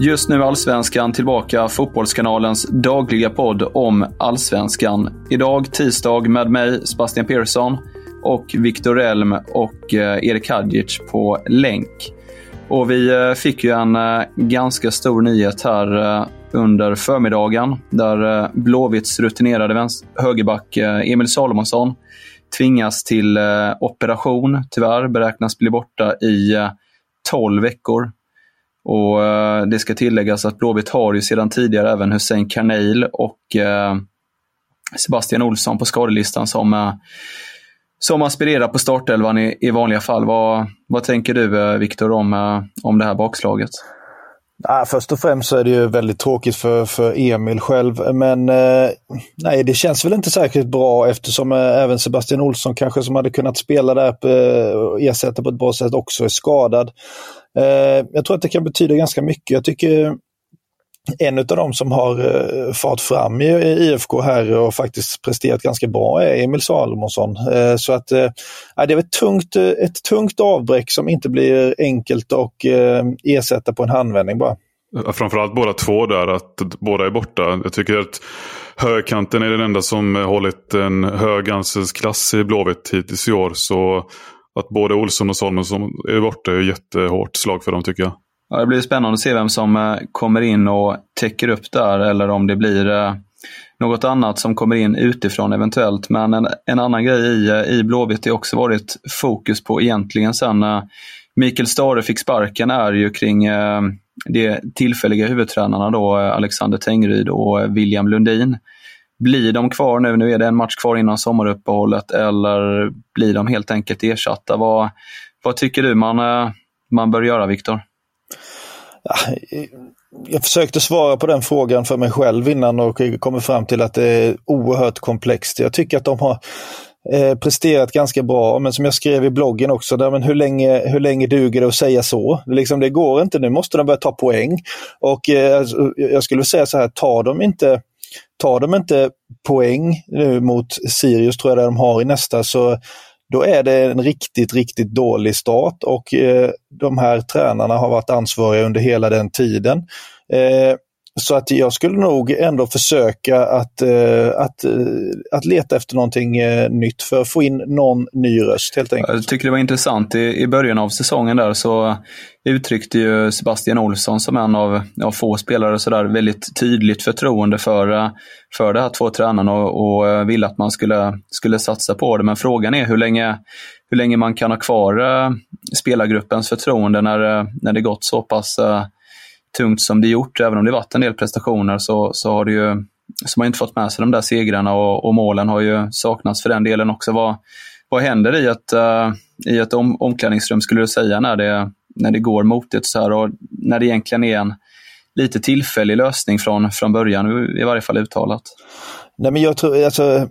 Just nu är Allsvenskan tillbaka, Fotbollskanalens dagliga podd om Allsvenskan. Idag tisdag med mig, Sebastian Persson och Viktor Elm och eh, Erik Hadjic på länk. Och vi eh, fick ju en eh, ganska stor nyhet här under förmiddagen där Blåvitts rutinerade högerback Emil Salomonsson tvingas till operation, tyvärr, beräknas bli borta i 12 veckor. Och eh, Det ska tilläggas att Blåvitt har ju sedan tidigare även Hussein Karneil och eh, Sebastian Olsson på skadelistan som, eh, som aspirerar på startelvan i, i vanliga fall. Vad, vad tänker du eh, Viktor om, eh, om det här bakslaget? Ah, först och främst så är det ju väldigt tråkigt för, för Emil själv. Men eh, nej, det känns väl inte särskilt bra eftersom eh, även Sebastian Olsson kanske som hade kunnat spela där eh, och ersätta på ett bra sätt också är skadad. Eh, jag tror att det kan betyda ganska mycket. Jag tycker en av de som har eh, fart fram i, IFK här och faktiskt presterat ganska bra är Emil Salomonsson. Eh, så att eh, det är ett tungt, ett tungt avbräck som inte blir enkelt att ersätta på en handvändning bara. Framförallt båda två där, att båda är borta. Jag tycker att högerkanten är den enda som hållit en hög klass i Blåvitt hittills i år. Så att både Olsson och Salomonsson är borta är jättehårt slag för dem tycker jag. Ja, det blir spännande att se vem som eh, kommer in och täcker upp där eller om det blir eh, något annat som kommer in utifrån eventuellt. Men en, en annan grej i, eh, i Blåvitt det också varit fokus på egentligen sen Mikael Stare fick sparken är ju kring de tillfälliga huvudtränarna då Alexander Tengryd och William Lundin. Blir de kvar nu? Nu är det en match kvar innan sommaruppehållet eller blir de helt enkelt ersatta? Vad, vad tycker du man, man bör göra, Viktor? Ah, jag försökte svara på den frågan för mig själv innan och kommer fram till att det är oerhört komplext. Jag tycker att de har eh, presterat ganska bra, men som jag skrev i bloggen också, där, men hur, länge, hur länge duger det att säga så? Liksom, det går inte, nu måste de börja ta poäng. Och eh, alltså, Jag skulle säga så här, tar de inte Tar de inte poäng nu mot Sirius, tror jag det de har i nästa, så då är det en riktigt, riktigt dålig start och eh, de här tränarna har varit ansvariga under hela den tiden. Eh, så att jag skulle nog ändå försöka att, eh, att, eh, att leta efter någonting eh, nytt för att få in någon ny röst helt enkelt. Jag tycker det var intressant. I, i början av säsongen där så uttryckte ju Sebastian Olsson som en av, av få spelare så där väldigt tydligt förtroende för, eh, för de här två tränarna och, och eh, ville att man skulle, skulle satsa på det. Men frågan är hur länge, hur länge man kan ha kvar spelargruppens förtroende när, när det gått så pass tungt som det gjort, även om det varit en del prestationer, så, så har det ju som man inte fått med sig de där segrarna och, och målen har ju saknats för den delen också. Vad, vad händer i ett, uh, i ett om, omklädningsrum, skulle du säga, när det, när det går motigt så här och när det egentligen är en lite tillfällig lösning från, från början, i varje fall uttalat? Nej, men jag tror, alltså,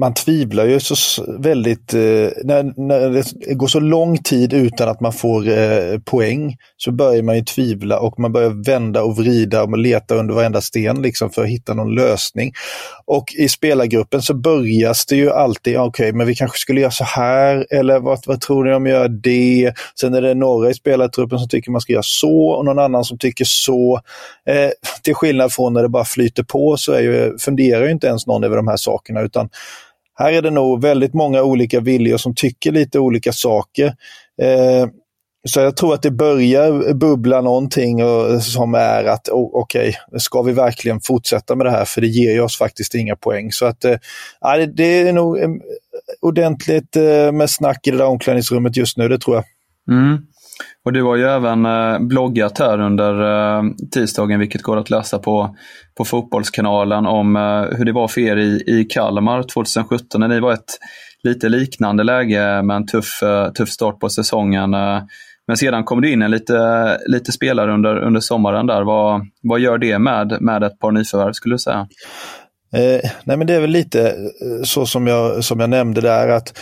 man tvivlar ju så väldigt, eh, när, när det går så lång tid utan att man får eh, poäng så börjar man ju tvivla och man börjar vända och vrida och leta under varenda sten liksom, för att hitta någon lösning. Och i spelargruppen så börjas det ju alltid, okej, okay, men vi kanske skulle göra så här eller vad, vad tror ni om jag gör det? Sen är det några i spelartruppen som tycker man ska göra så och någon annan som tycker så. Eh, till skillnad från när det bara flyter på så är ju, funderar ju inte ens någon över de här sakerna utan här är det nog väldigt många olika viljor som tycker lite olika saker. Eh, så jag tror att det börjar bubbla någonting och, som är att oh, okej, okay, ska vi verkligen fortsätta med det här? För det ger ju oss faktiskt inga poäng. Så att eh, det är nog eh, ordentligt eh, med snack i det där omklädningsrummet just nu, det tror jag. Mm. Och du har ju även eh, bloggat här under eh, tisdagen, vilket går att läsa på, på Fotbollskanalen, om eh, hur det var för er i, i Kalmar 2017 när ni var ett lite liknande läge med en tuff, eh, tuff start på säsongen. Eh, men sedan kom det in en lite, lite spelare under, under sommaren där. Vad, vad gör det med, med ett par nyförvärv skulle du säga? Eh, nej men det är väl lite eh, så som jag, som jag nämnde där att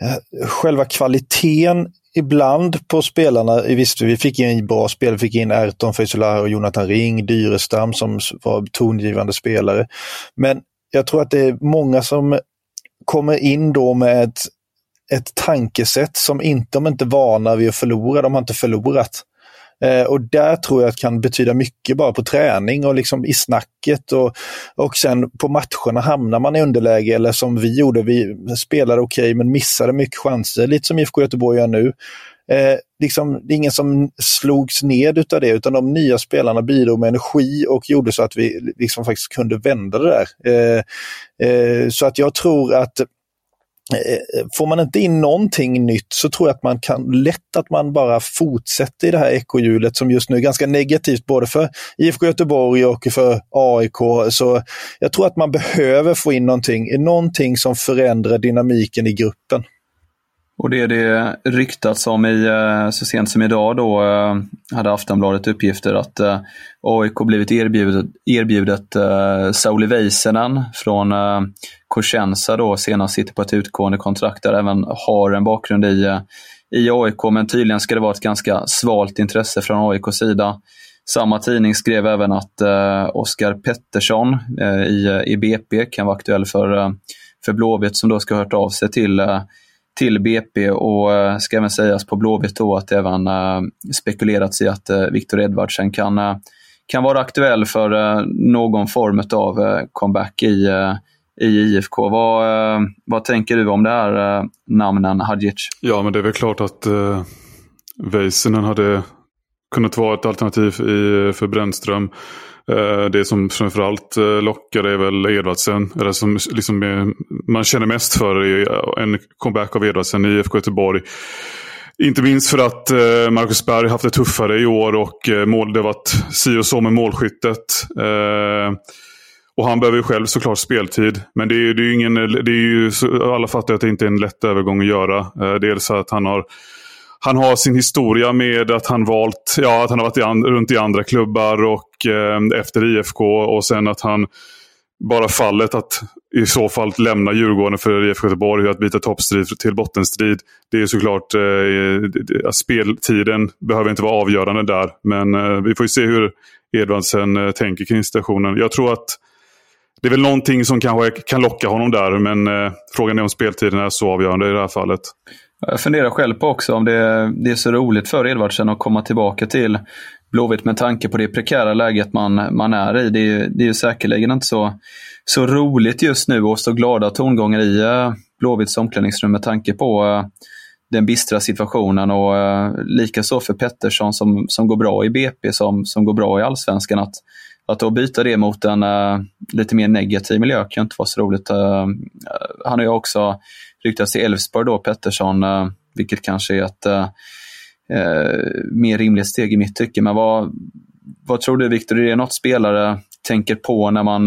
Eh, själva kvaliteten ibland på spelarna, visst vi fick in bra spel, vi fick in Erton Feysolar och Jonathan Ring, Dyrestam som var tongivande spelare. Men jag tror att det är många som kommer in då med ett, ett tankesätt som inte, de är inte vana vid att förlora, de har inte förlorat. Eh, och där tror jag att kan betyda mycket bara på träning och liksom i snacket. Och, och sen på matcherna hamnar man i underläge eller som vi gjorde, vi spelade okej okay, men missade mycket chanser, lite som IFK Göteborg gör nu. Eh, liksom, det är ingen som slogs ned utav det, utan de nya spelarna bidrog med energi och gjorde så att vi liksom faktiskt kunde vända det där. Eh, eh, så att jag tror att Eh, eh, får man inte in någonting nytt så tror jag att man kan lätt att man bara fortsätter i det här ekohjulet som just nu är ganska negativt både för IFK Göteborg och för AIK. Så jag tror att man behöver få in någonting, någonting som förändrar dynamiken i gruppen. Och det är det ryktats om i, eh, så sent som idag då, eh, hade Aftonbladet uppgifter att eh, AIK blivit erbjudet, erbjudet Sauli Väisänen från Cosenza då, senast sitter på ett utgående kontrakt där, även har en bakgrund i, i AIK, men tydligen ska det vara ett ganska svalt intresse från AIKs sida. Samma tidning skrev även att eh, Oskar Pettersson eh, i, i BP kan vara aktuell för, för Blåvitt som då ska ha hört av sig till eh, till BP och eh, ska även sägas på Blåvitt då att det även eh, spekulerats i att eh, Victor Edvardsen kan, kan vara aktuell för någon form av comeback i, i IFK. Vad, vad tänker du om det här namnen Hadjic? Ja, men det är väl klart att Väisänen hade kunnat vara ett alternativ i, för Brännström. Eh, det som framförallt eh, lockar är väl Edvardsen. Eller som liksom är, man känner mest för är en comeback av Edvardsen i IFK Göteborg. Inte minst för att Marcus Berg haft det tuffare i år och mål, det har varit si och så med målskyttet. Och han behöver ju själv såklart speltid. Men det är, det är ju ingen, det är ju, alla fattar att det inte är en lätt övergång att göra. Dels att han har han har sin historia med att han valt, ja att han har varit i and, runt i andra klubbar och eh, efter IFK och sen att han bara fallet att i så fall lämna Djurgården för IFK Göteborg att byta toppstrid till bottenstrid. Det är såklart, eh, speltiden behöver inte vara avgörande där. Men eh, vi får ju se hur Edvardsen eh, tänker kring situationen. Jag tror att det är väl någonting som kanske kan locka honom där, men eh, frågan är om speltiden är så avgörande i det här fallet. Jag funderar själv på också om det, det är så roligt för Edvardsen att komma tillbaka till Blåvitt med tanke på det prekära läget man, man är i. Det är, det är ju säkerligen inte så, så roligt just nu och så glada tongångar i eh, Blåvitts omklädningsrum med tanke på eh, den bistra situationen och eh, likaså för Pettersson som, som går bra i BP, som, som går bra i Allsvenskan. Att, att då byta det mot en uh, lite mer negativ miljö kan inte vara så roligt. Uh, han har ju också ryktas till Elfsborg då, Pettersson, eh, vilket kanske är ett eh, eh, mer rimligt steg i mitt tycke. Men vad, vad tror du Viktor, är det något spelare tänker på när man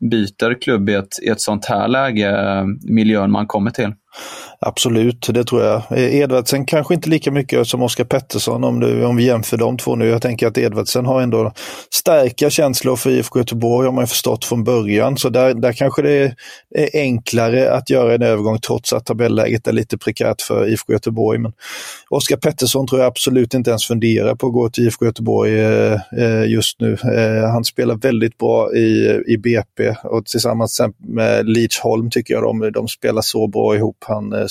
byter klubb i ett, i ett sånt här läge, miljön man kommer till? Absolut, det tror jag. Eh, Edvardsen kanske inte lika mycket som Oskar Pettersson om, du, om vi jämför de två nu. Jag tänker att Edvardsen har ändå starka känslor för IFK Göteborg har man förstått från början. Så där, där kanske det är, enklare att göra en övergång trots att tabelläget är lite prekärt för IFK Göteborg. Men Oskar Pettersson tror jag absolut inte ens funderar på att gå till IFK Göteborg eh, eh, just nu. Han spelar väldigt bra i, i BP och tillsammans med Leach Holm tycker jag de, de spelar så bra ihop. Han, eh,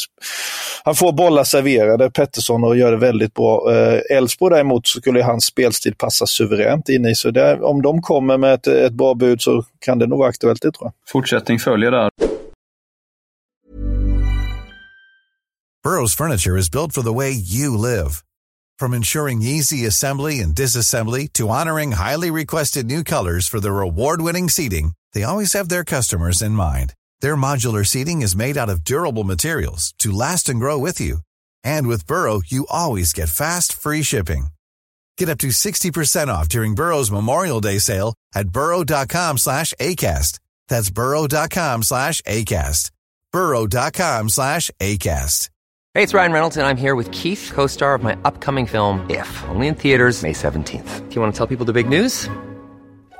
han får bollar serverade, Pettersson, och gör det väldigt bra. Eh, Elfsborg däremot så skulle hans spelstil passa suveränt in i. Så där, om de kommer med ett, ett bra bud så kan det nog vara aktuellt, det tror jag. Fortsättning följer där. Burrow's furniture is built for the way you live. From ensuring easy assembly and disassembly to honoring highly requested new colors for their award-winning seating, they always have their customers in mind. Their modular seating is made out of durable materials to last and grow with you. And with Burrow, you always get fast, free shipping. Get up to 60% off during Burrow's Memorial Day sale at burrow.com slash ACAST. That's burrow.com slash ACAST. burrow.com slash ACAST. Hey, it's Ryan Reynolds, and I'm here with Keith, co star of my upcoming film, If, only in theaters, May 17th. Do you want to tell people the big news?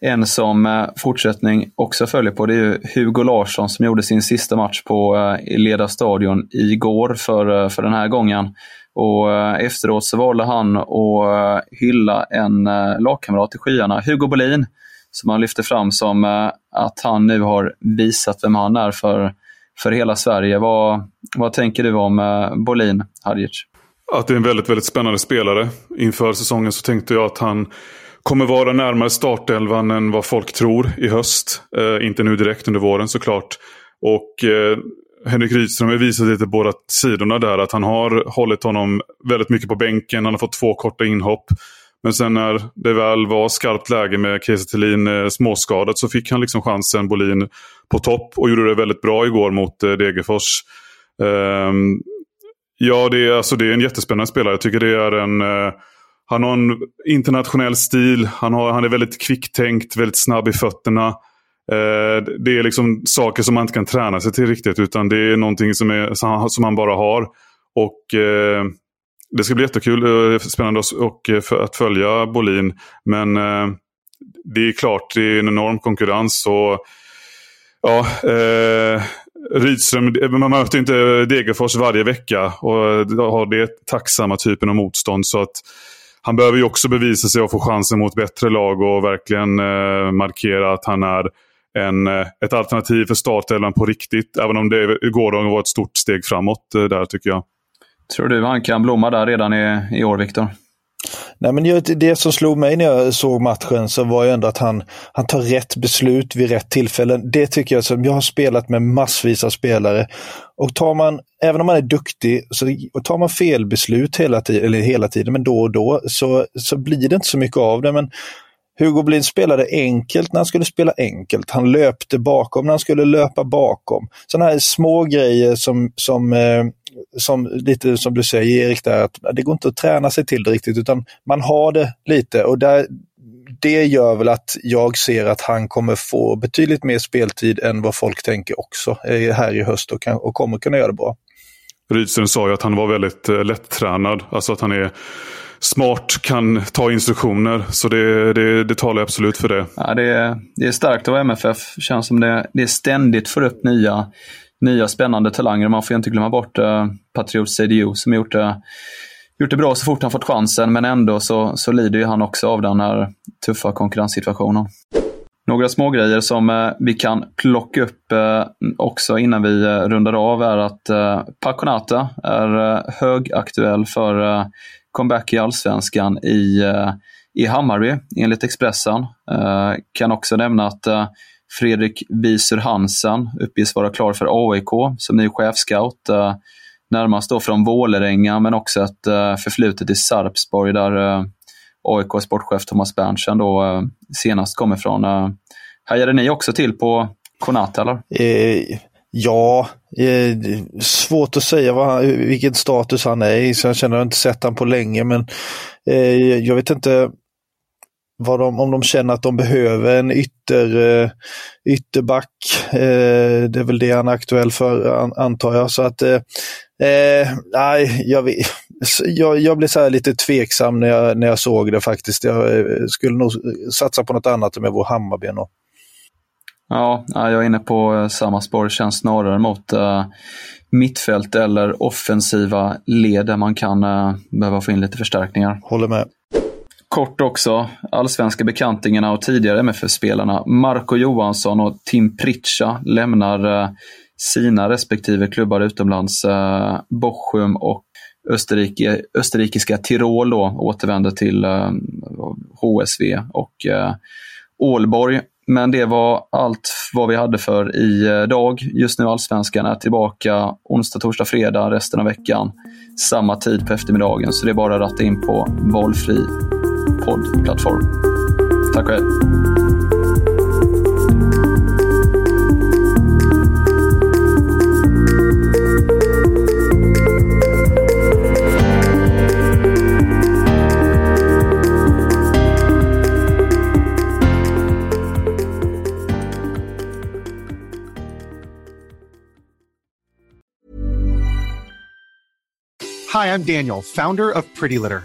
En som eh, fortsättning också följer på det är ju Hugo Larsson som gjorde sin sista match på eh, ledarstadion Leda stadion igår för, eh, för den här gången. Och efteråt så valde han att hylla en lagkamrat i skyarna, Hugo Bolin, som han lyfte fram som att han nu har visat vem han är för, för hela Sverige. Vad, vad tänker du om Bolin, Hadjic? Att det är en väldigt, väldigt spännande spelare. Inför säsongen så tänkte jag att han kommer vara närmare startelvan än vad folk tror i höst. Eh, inte nu direkt under våren såklart. Och eh, Henrik Rydström har visat lite båda sidorna där. Att han har hållit honom väldigt mycket på bänken. Han har fått två korta inhopp. Men sen när det väl var skarpt läge med Kiese Thelin eh, småskadat så fick han liksom chansen, Bolin, på topp. Och gjorde det väldigt bra igår mot eh, Degerfors. Ehm, ja, det är, alltså, det är en jättespännande spelare. Jag tycker det är en... Eh, han har en internationell stil. Han, har, han är väldigt kvicktänkt, väldigt snabb i fötterna. Eh, det är liksom saker som man inte kan träna sig till riktigt. Utan det är någonting som, är, som han bara har. Och eh, Det ska bli jättekul, eh, och spännande och, för, att följa Bolin. Men eh, det är klart, det är en enorm konkurrens. Och, ja, eh, Rydström, eh, man möter inte Degerfors varje vecka och har det tacksamma typen av motstånd. Så att han behöver ju också bevisa sig och få chansen mot bättre lag och verkligen eh, markera att han är en, eh, ett alternativ för startelvan på riktigt. Även om det gårdagen var ett stort steg framåt eh, där tycker jag. Tror du han kan blomma där redan i, i år, Viktor? Nej, men det som slog mig när jag såg matchen så var ju ändå att han, han tar rätt beslut vid rätt tillfällen. Det tycker jag, som jag har spelat med massvis av spelare. Och tar man, även om man är duktig, så tar man fel beslut hela tiden, eller hela tiden, men då och då, så, så blir det inte så mycket av det. Men Hugo Blind spelade enkelt när han skulle spela enkelt. Han löpte bakom när han skulle löpa bakom. Sådana här små grejer som, som eh, som, lite som du säger Erik, där, att det går inte att träna sig till det riktigt utan man har det lite och där, det gör väl att jag ser att han kommer få betydligt mer speltid än vad folk tänker också eh, här i höst och, kan, och kommer kunna göra det bra. Rydström sa ju att han var väldigt eh, lättränad, alltså att han är smart, kan ta instruktioner. Så det, det, det talar absolut för det. Ja, det, är, det är starkt av MFF. känns som det, det ständigt får upp nya nya spännande talanger. Man får ju inte glömma bort eh, Patriot CDU som gjort det, gjort det bra så fort han fått chansen, men ändå så, så lider ju han också av den här tuffa konkurrenssituationen. Några små grejer som eh, vi kan plocka upp eh, också innan vi eh, rundar av är att eh, Paconata är eh, högaktuell för eh, comeback i Allsvenskan i, eh, i Hammarby, enligt Expressen. Eh, kan också nämna att eh, Fredrik Wieser Hansen uppges vara klar för AIK som ny chefscout. Eh, närmast då från Vålerenga, men också ett eh, förflutet i Sarpsborg där eh, AIK sportchef Thomas Berntsen då eh, senast kommer ifrån. Eh, Hejade ni också till på Konat eller? Eh, ja, eh, svårt att säga vad, vilken status han är i, så jag känner att jag inte sett honom på länge, men eh, jag vet inte vad de, om de känner att de behöver en ytter, uh, ytterback. Uh, det är väl det han är aktuell för, an, antar jag. Så att, uh, nej, jag, jag, jag blev så lite tveksam när jag, när jag såg det faktiskt. Jag skulle nog satsa på något annat om jag vore Hammarby. Och... Ja, jag är inne på eh, samma spår. Det känns snarare mot mittfält eller offensiva led där man kan behöva få in lite förstärkningar. Håller med. Kort också, allsvenska bekantingarna och tidigare MFF-spelarna Marco Johansson och Tim Pritcha lämnar eh, sina respektive klubbar utomlands. Eh, Bochum och Österrike, österrikiska Tirol då, återvänder till eh, HSV och Ålborg. Men det var allt vad vi hade för idag. Just nu Allsvenskan är tillbaka onsdag, torsdag, fredag resten av veckan. Samma tid på eftermiddagen, så det är bara att ratta in på valfri poddplattform. Tack och hej! Hi, I'm Daniel, founder of Pretty Litter.